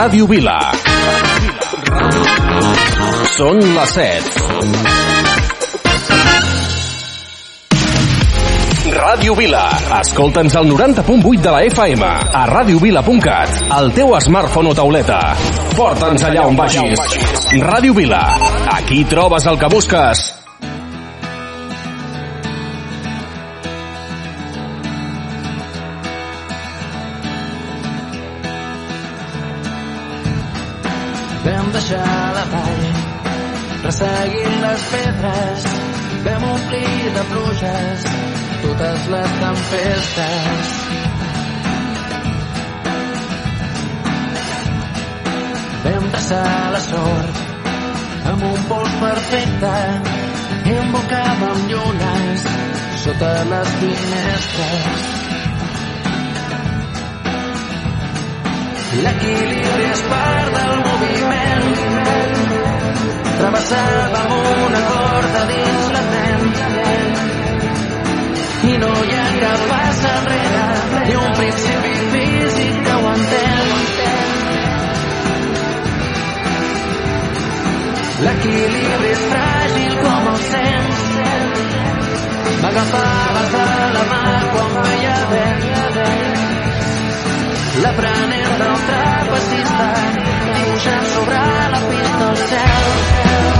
Ràdio Vila. Són les 7. Ràdio Vila. Escolta'ns al 90.8 de la FM, a radiovila.cat, al teu smartphone o tauleta. Porta'ns allà on vagis. Ràdio Vila. Aquí trobes el que busques. Sota les finestres. L'equilibri és part del moviment. Travessàvem una corda dins la ment. I no hi ha cap pas enrere, ni un principi físic que ho entén. L'equilibri és fràgil com el sents. M'agafaves de la mà quan veia vent. L'aprenent del trapecista dibuixant sobre la pista el cel. Vam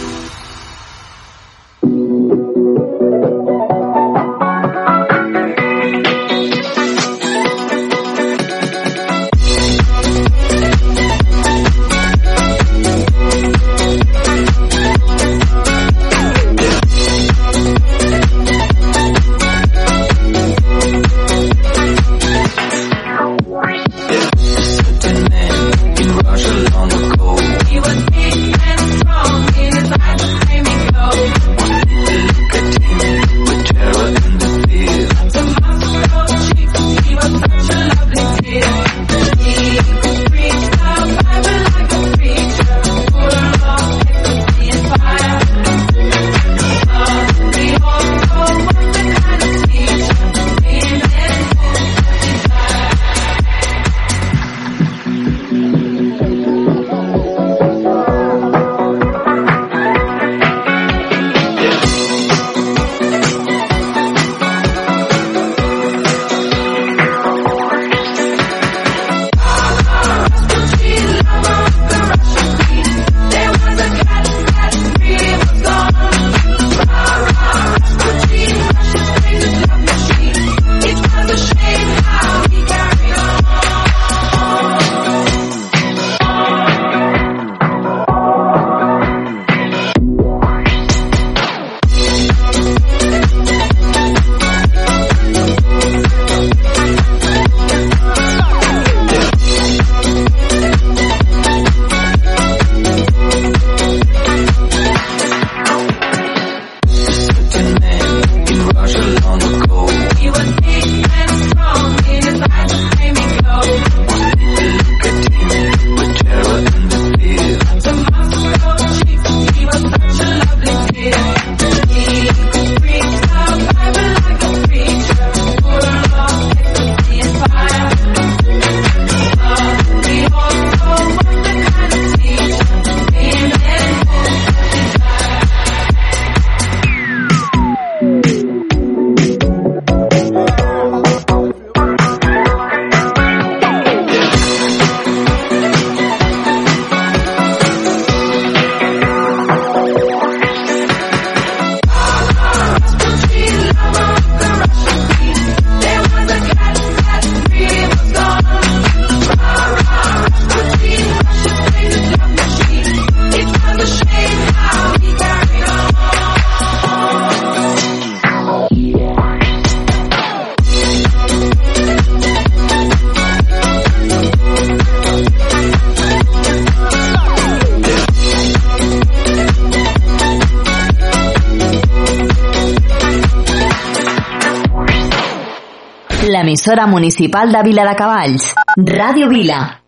emissora municipal de Vila de Cavalls. Ràdio Vila,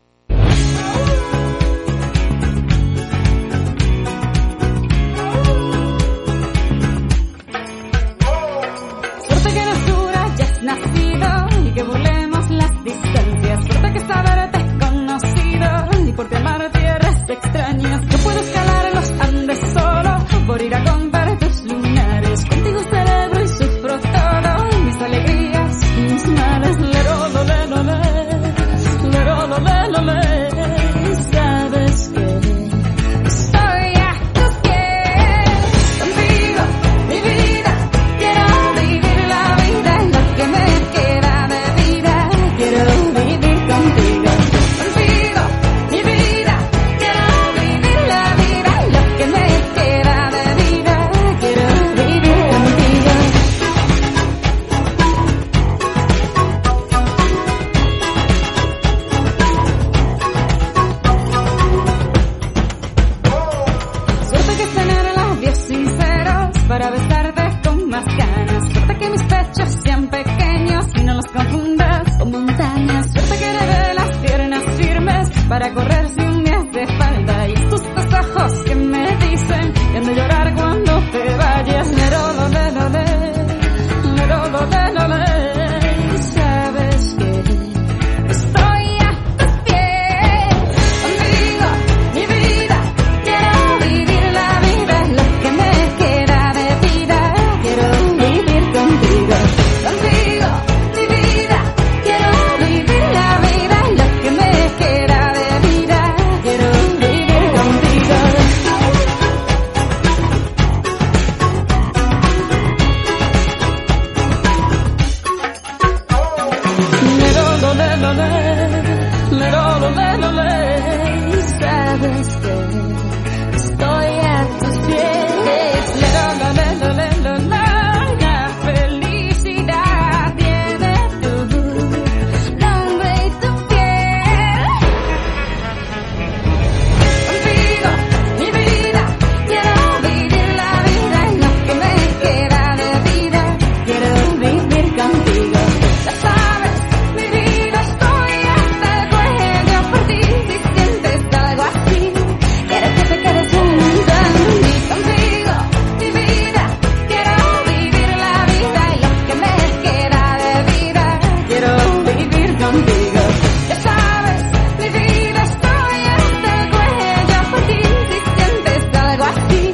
así.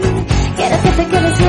Quiero que te quedes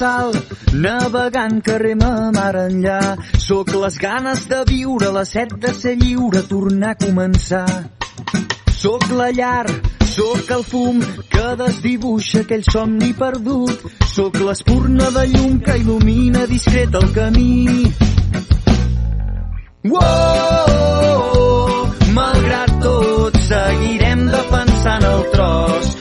sal, navegant carrer ma mar enllà. Soc les ganes de viure, la set de ser lliure, tornar a començar. Soc la llar, sóc el fum que desdibuixa aquell somni perdut. Sóc l'espurna de llum que il·lumina discret el camí. Wow! Oh, oh, oh, malgrat tot, seguirem defensant el tros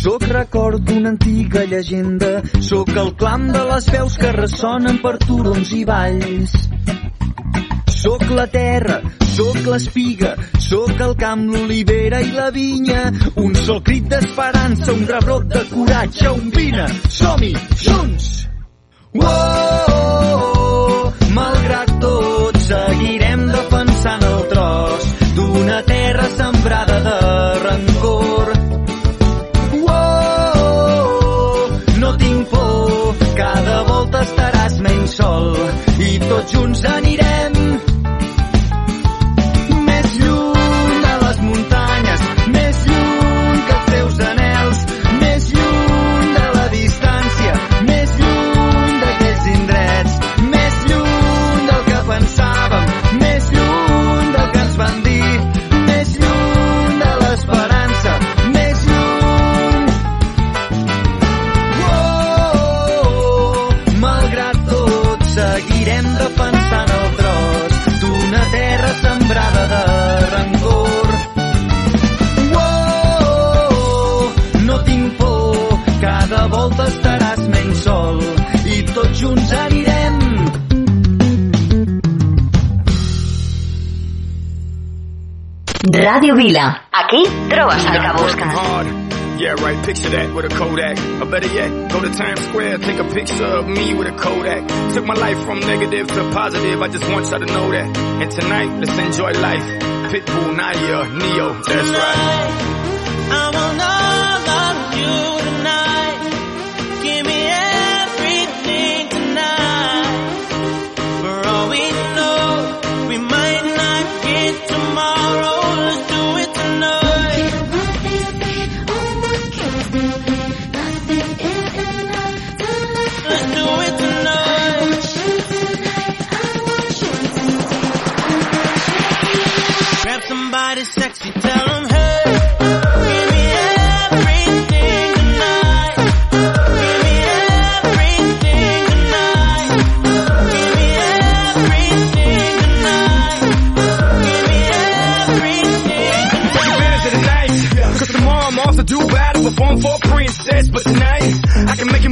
sóc record d'una antiga llegenda, sóc el clam de les veus que ressonen per turons i valls. Sóc la terra, sóc l'espiga, sóc el camp, l'olivera i la vinya. Un sol crit d'esperança, un rebrot de coratge, un vine, som-hi, junts! Oh, oh, oh, Aquí trobes el que busques. hard. Yeah, right, picture that with a Kodak. Or better yet, go to Times Square, take a picture of me with a Kodak. Took my life from negative to positive, I just want y'all to know that. And tonight, let's enjoy life. Pitbull, Nadia, Neo, that's right.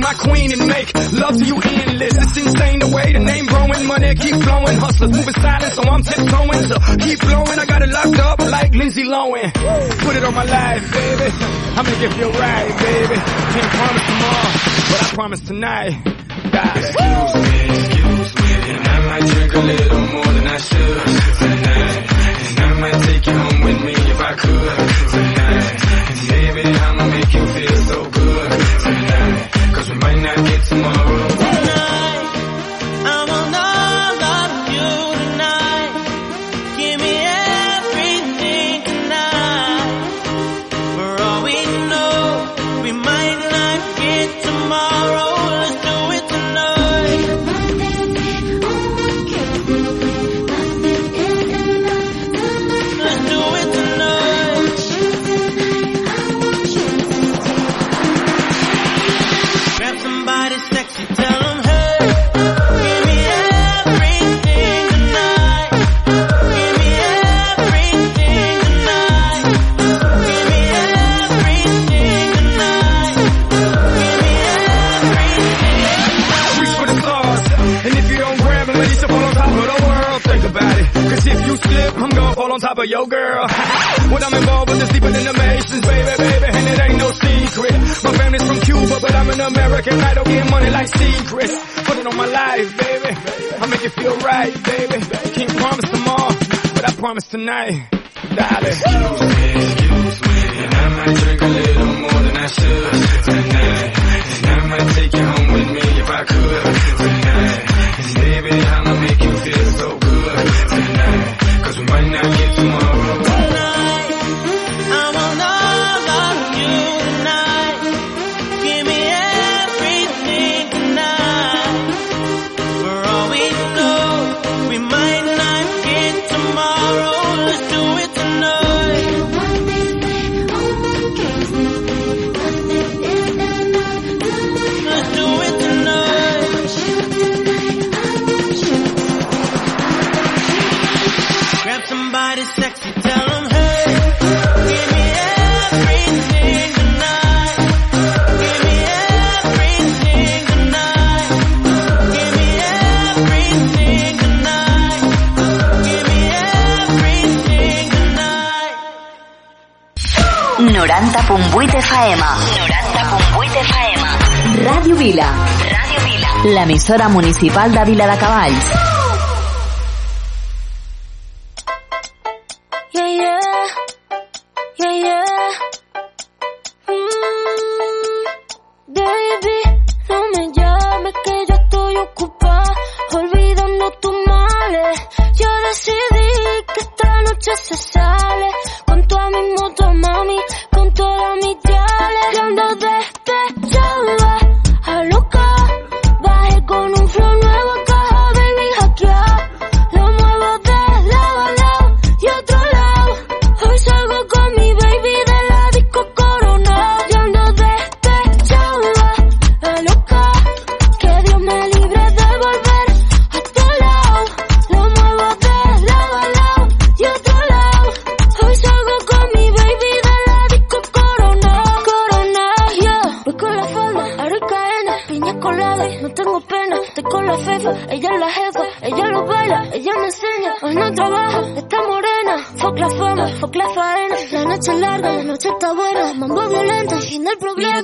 My queen and make love to you endless. It's insane the way the name growing, money keep flowing. Hustlers moving silent, so I'm tiptoeing. So keep blowing, I got it locked up like Lindsay Lohan. Put it on my life, baby. I'm gonna give you a ride, baby. Can't promise tomorrow, but I promise tonight. God. Excuse me, excuse me, and I might drink a little more than I should tonight. And I might take you home with me if I could tonight. On top of your girl. When I'm involved with this deeper than the Masons, baby, baby, and it ain't no secret. My family's from Cuba, but I'm an American. I don't get money like secrets. Put it on my life, baby. I make it feel right, baby. Can't promise tomorrow, but I promise tonight. Darling. Excuse me, excuse me, l'emissora municipal de Vila de Cavalls. problema.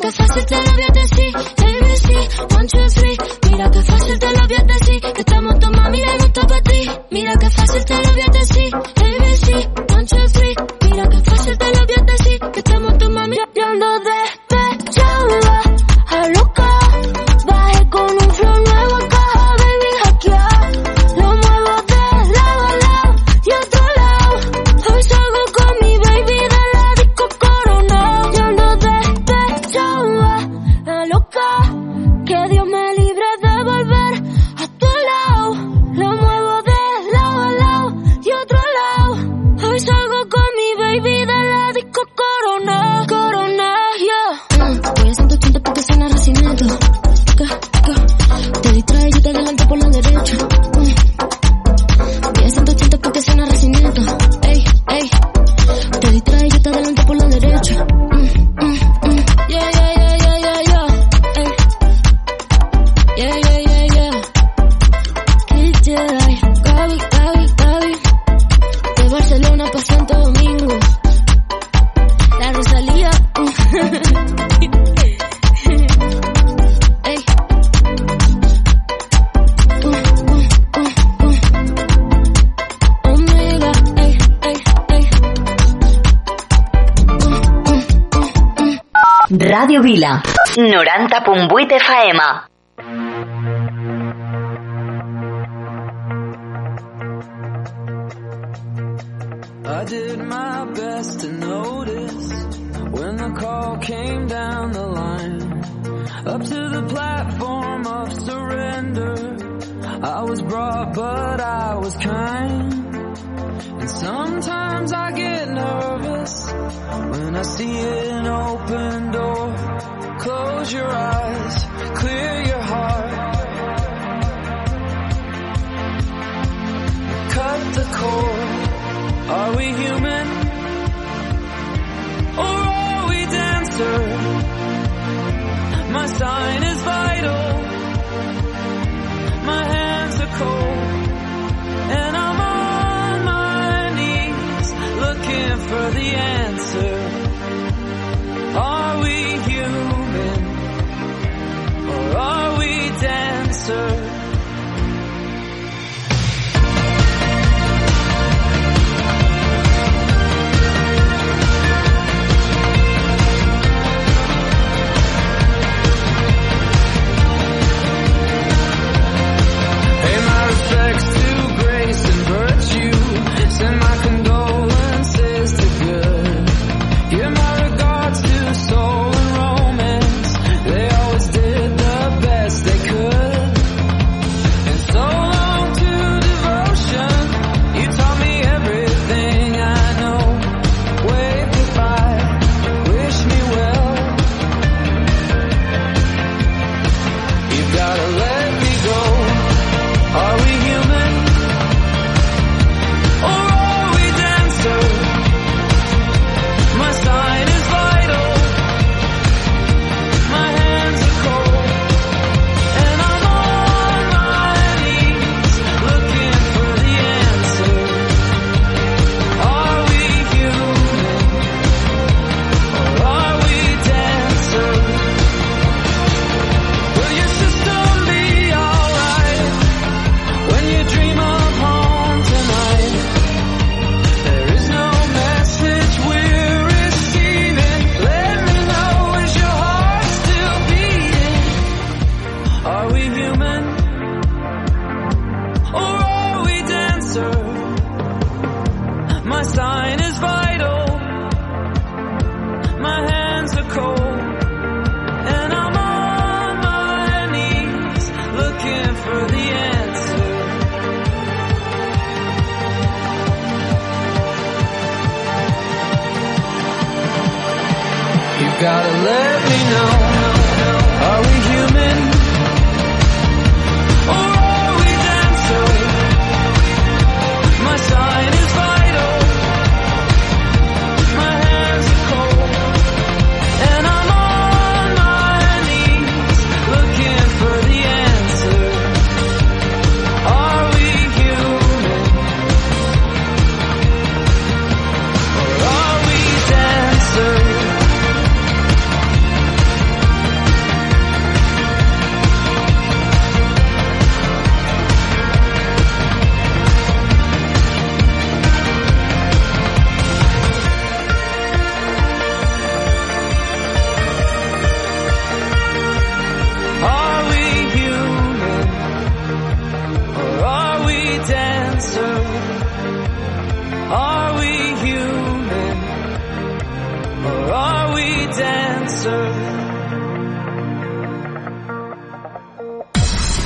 Radio Vila, 90.8 faema. I did my best to notice when the call came down the line up to the platform of surrender. I was brought, but I was kind. And sometimes I get nervous when I see an open door. Close your eyes, clear your heart. Cut the cord. Are we human? Or are we dancer? My sign is vital. My hands are cold. the answer. Are we human or are we dancers?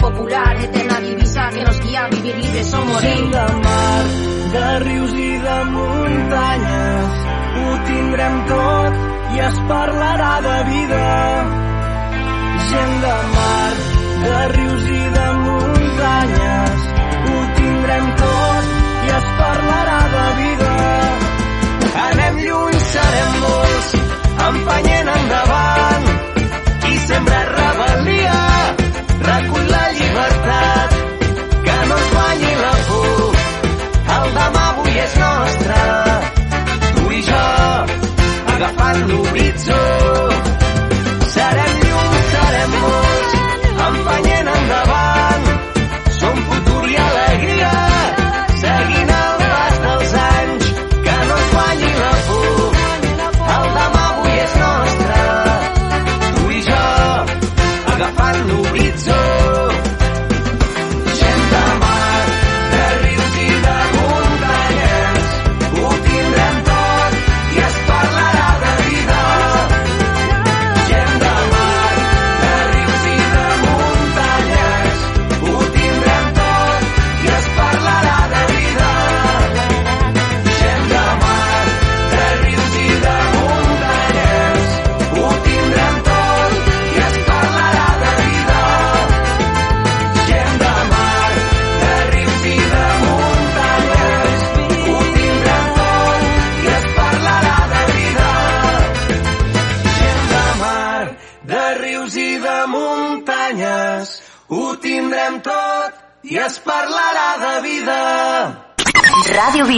popular, eterna divisa que nos guía a vivir libres o morir. Sí, de mar, de rius i de muntanyes, ho tindrem tot i es parlarà de vida. Gent de mar, de rius i de muntanyes, ho tindrem tot i es parlarà de vida. Anem lluny, serem molts, empenyent endavant. llibertat, que no ens guanyi la por. El demà avui és nostre, tu i jo, agafant l'horitzó.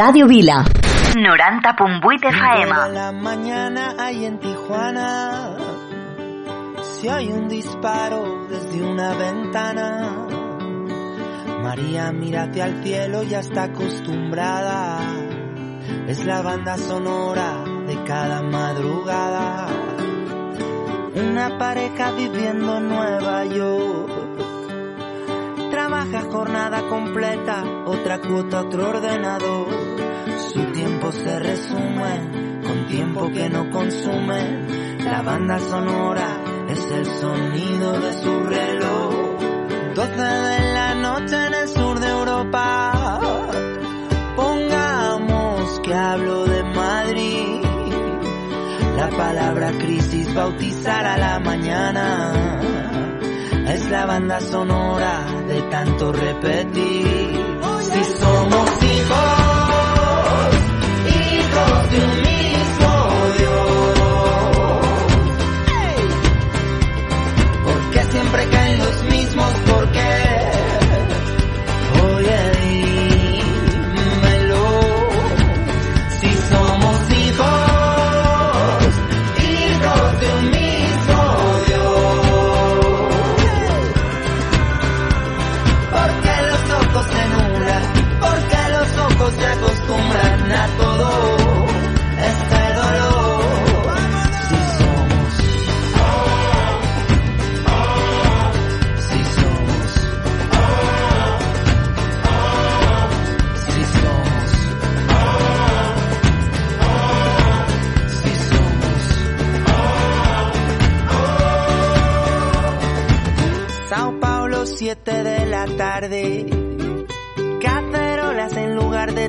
Radio Vila. 90.8 de la mañana hay en Tijuana. Si hay un disparo desde una ventana. María, mírate al cielo, ya está acostumbrada. Es la banda sonora de cada madrugada. Una pareja viviendo en Nueva York trabaja jornada completa, otra cuota, otro ordenador. Su tiempo se resume con tiempo que no consume. La banda sonora es el sonido de su reloj. 12 de la noche en el sur de Europa. Pongamos que hablo de Madrid. La palabra crisis bautizará la mañana es la banda sonora de tanto repetir. Si somos hijos.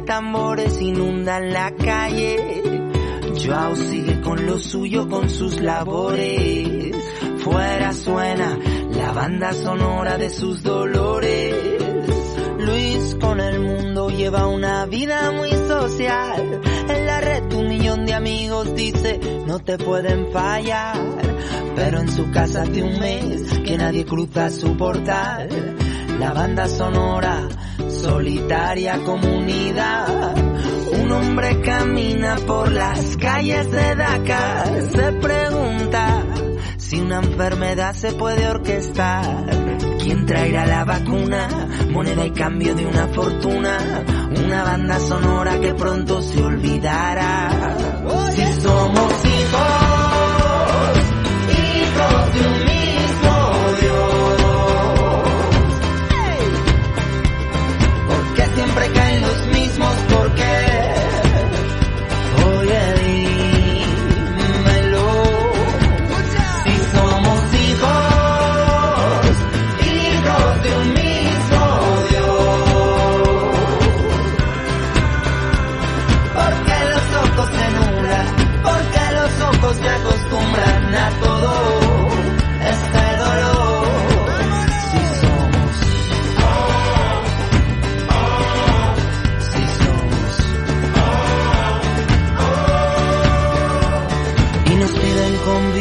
tambores inundan la calle. Joao sigue con lo suyo, con sus labores. Fuera suena la banda sonora de sus dolores. Luis con el mundo lleva una vida muy social. En la red un millón de amigos dice no te pueden fallar. Pero en su casa de un mes que nadie cruza su portal. La banda sonora solitaria comunidad. Un hombre camina por las calles de Dakar. Se pregunta si una enfermedad se puede orquestar. ¿Quién traerá la vacuna? Moneda y cambio de una fortuna. Una banda sonora que pronto se olvidará. Si somos hijos,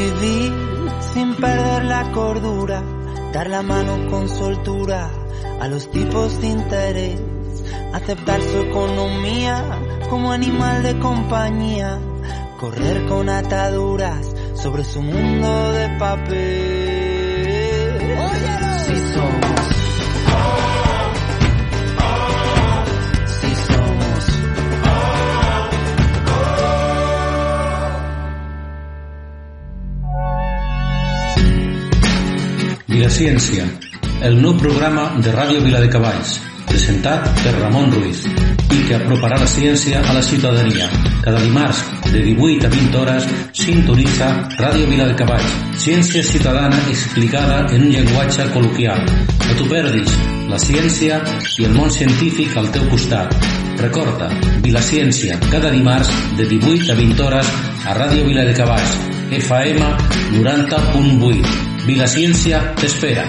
convivir sin perder la cordura, dar la mano con soltura a los tipos de interés, aceptar su economía como animal de compañía, correr con ataduras sobre su mundo de papel. Si somos, Vilaciència, el nou programa de Ràdio Viladecavalls, presentat per Ramon Ruiz i que aproparà la ciència a la ciutadania. Cada dimarts, de 18 a 20 hores, sintonitza Ràdio Viladecavalls, ciència ciutadana explicada en un llenguatge col·loquial. No t'ho perdis, la ciència i el món científic al teu costat. Recorda, Vilaciència, cada dimarts, de 18 a 20 hores, a Ràdio Viladecavalls, EFAEMA Duranta Pumbuy. Vila Ciencia te espera.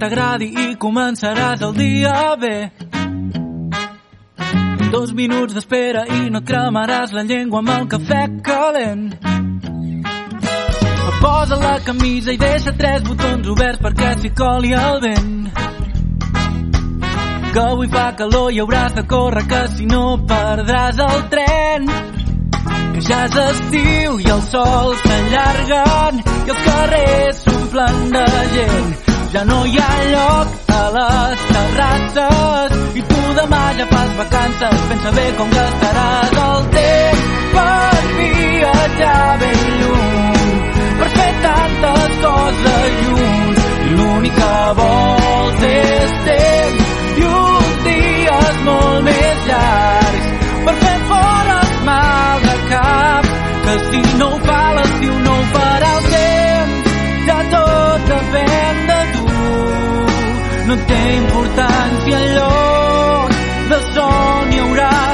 T'agradi i començaràs el dia bé. Dos minuts d'espera i no et cremaràs la llengua amb el cafè calent. Posa la camisa i deixa tres botons oberts perquè s'hi coli el vent. Que avui fa calor i hauràs de córrer que si no perdràs el tren. Que ja és estiu i el sol s'allarguen i els carrers s'omplen de gent. Ja no hi ha lloc a les terrasses i tu demà ja fas vacances. Pensa bé com gastaràs el temps per viatjar ben lluny, per fer tantes coses junts. I l'únic que vols és temps i uns dies molt més llargs per fer fora els mal de cap que si no ho fa l'estiu no ho farà el temps depèn de tu no té importància el lloc de son hi haurà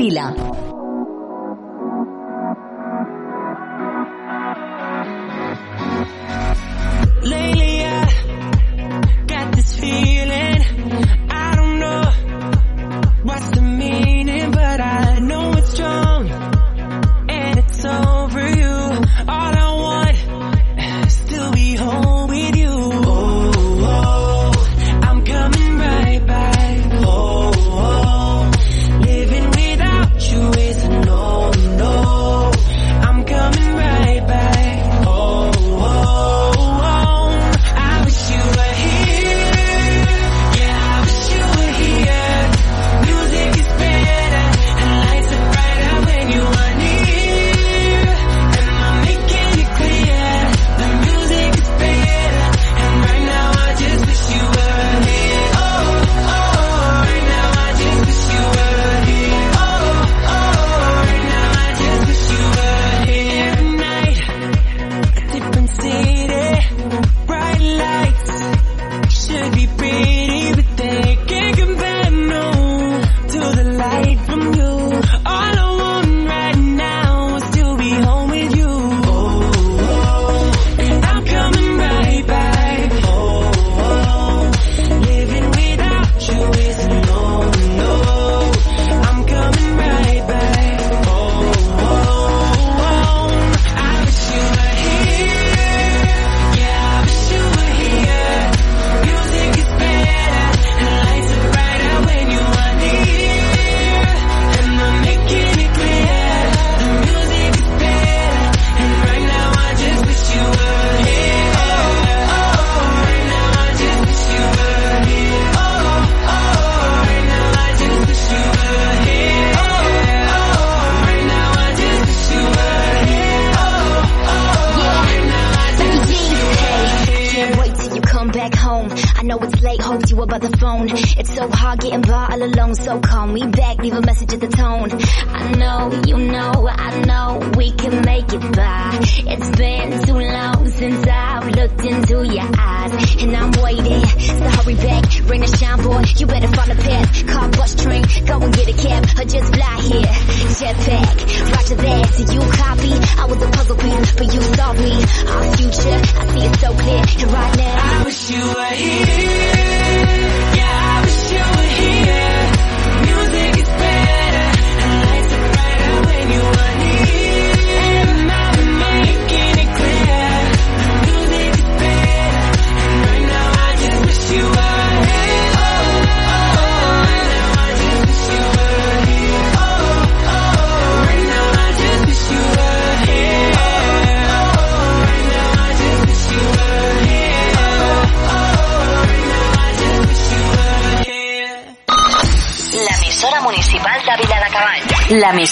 Vila.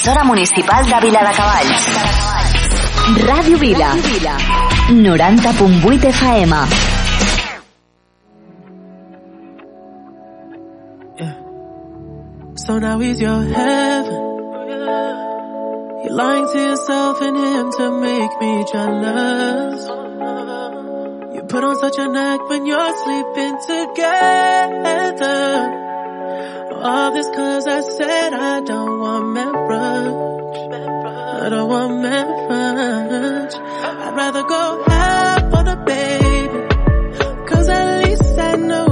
l'emissora municipal de Vila de Cavalls. Ràdio Vila. 90.8 FM. Yeah. So now is your heaven. You're lying to yourself and him to make me jealous. You put on such a neck when you're sleeping together. All this cause I said I don't want marriage. I don't want marriage. I'd rather go out on a baby. Cause at least I know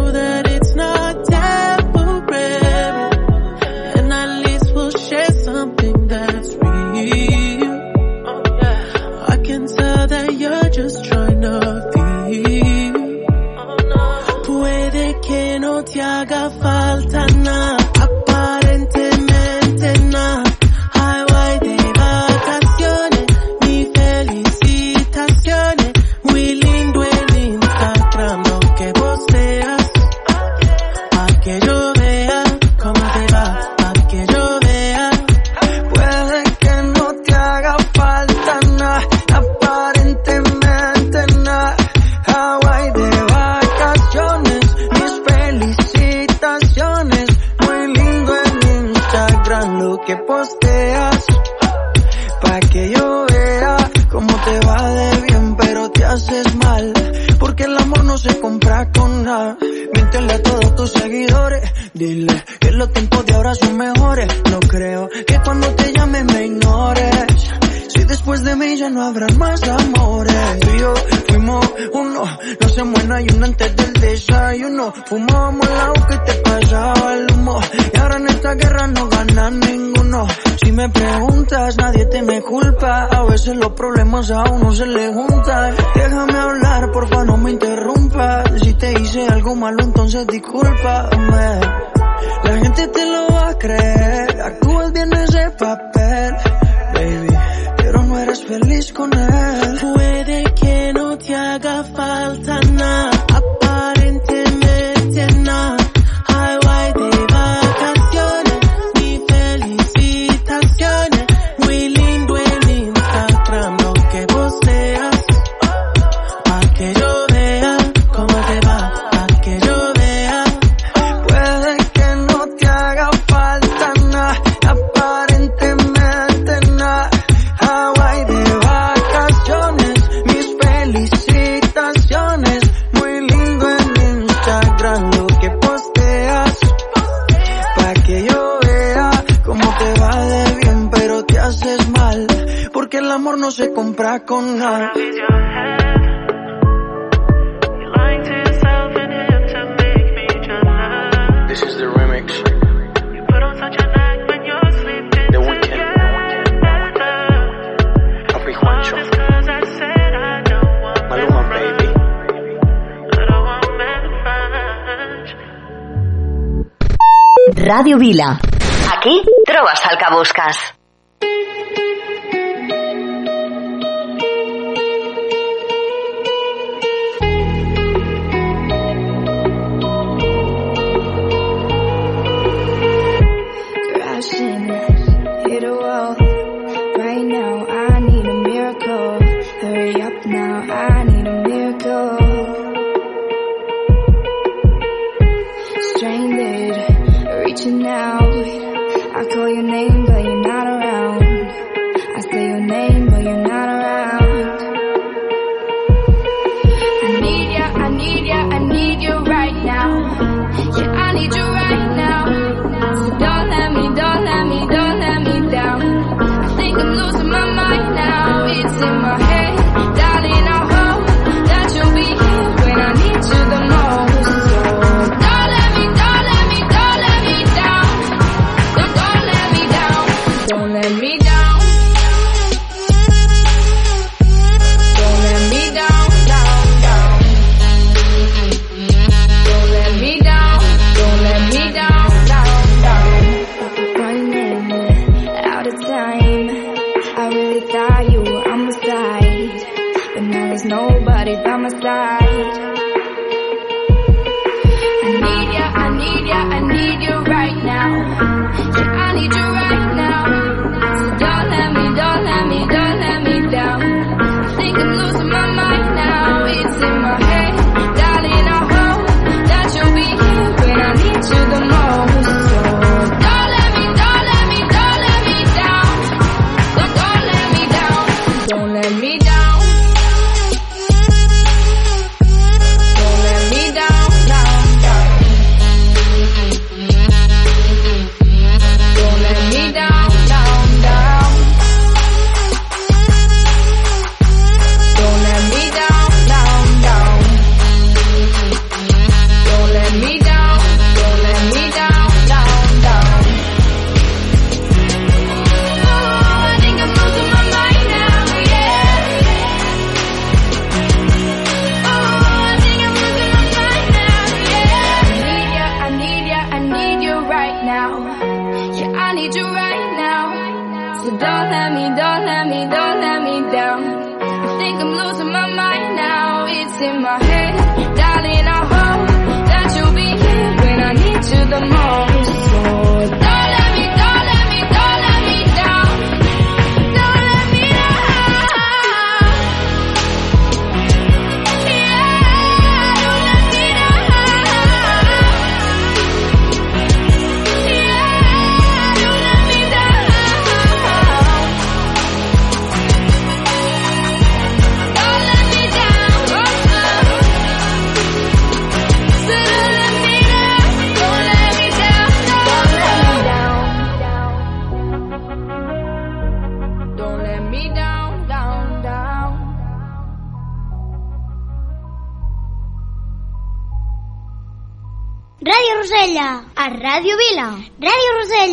porfa no me interrumpas. Si te hice algo malo, entonces discúlpame. La gente te lo va a creer, actúas bien ese papel, baby, pero no eres feliz con él. Puede que no te haga falta nada. Radio Vila. Aquí trovas al buscas. playing out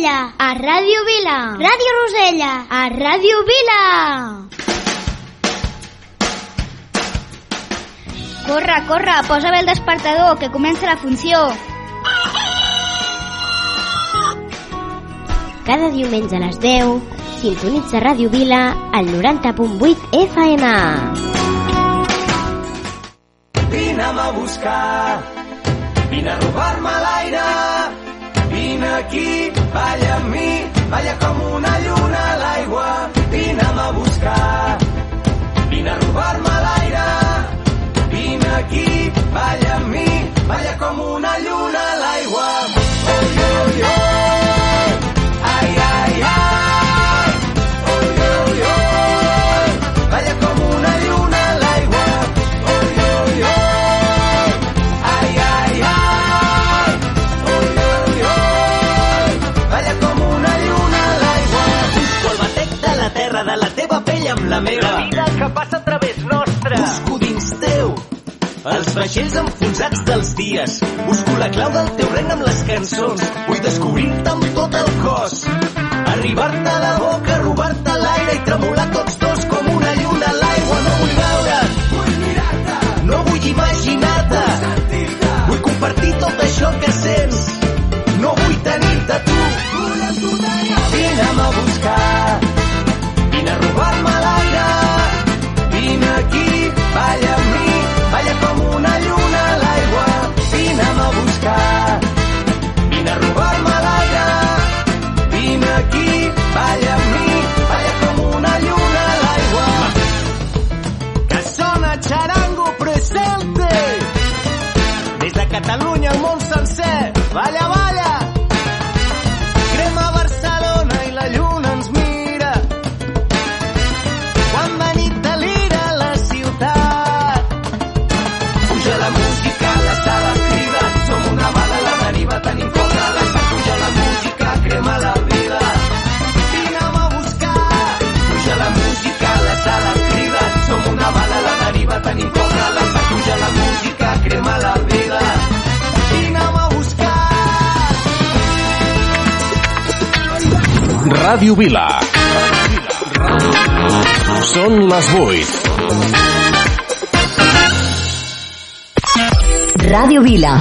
Rosella, a Ràdio Vila. Ràdio Rosella, a Ràdio Vila. Corre, corre, posa bé el despertador, que comença la funció. Cada diumenge a les 10, sintonitza Ràdio Vila al 90.8 FM. Vine'm a buscar, vine a robar-me l'aire. Vine aquí, balla amb mi, balla com una lluna a l'aigua, vine a buscar, vine a robar-me l'aire. Vine aquí, balla amb mi, balla com una lluna a l'aigua. Oh, oh, oh. amb la meva. La vida que passa a través nostra. Busco dins teu els vaixells enfonsats dels dies. Busco la clau del teu regne amb les cançons. Vull descobrir-te amb tot el cos. Arribar-te a la boca, robar-te l'aire i tremolar tots dos Balla amb mi, balla com una lluna a l'aigua. Que sona xarango presente. Des de Catalunya al món sencer, balla, balla. Ràdio Vila. Són les 8. Ràdio Vila.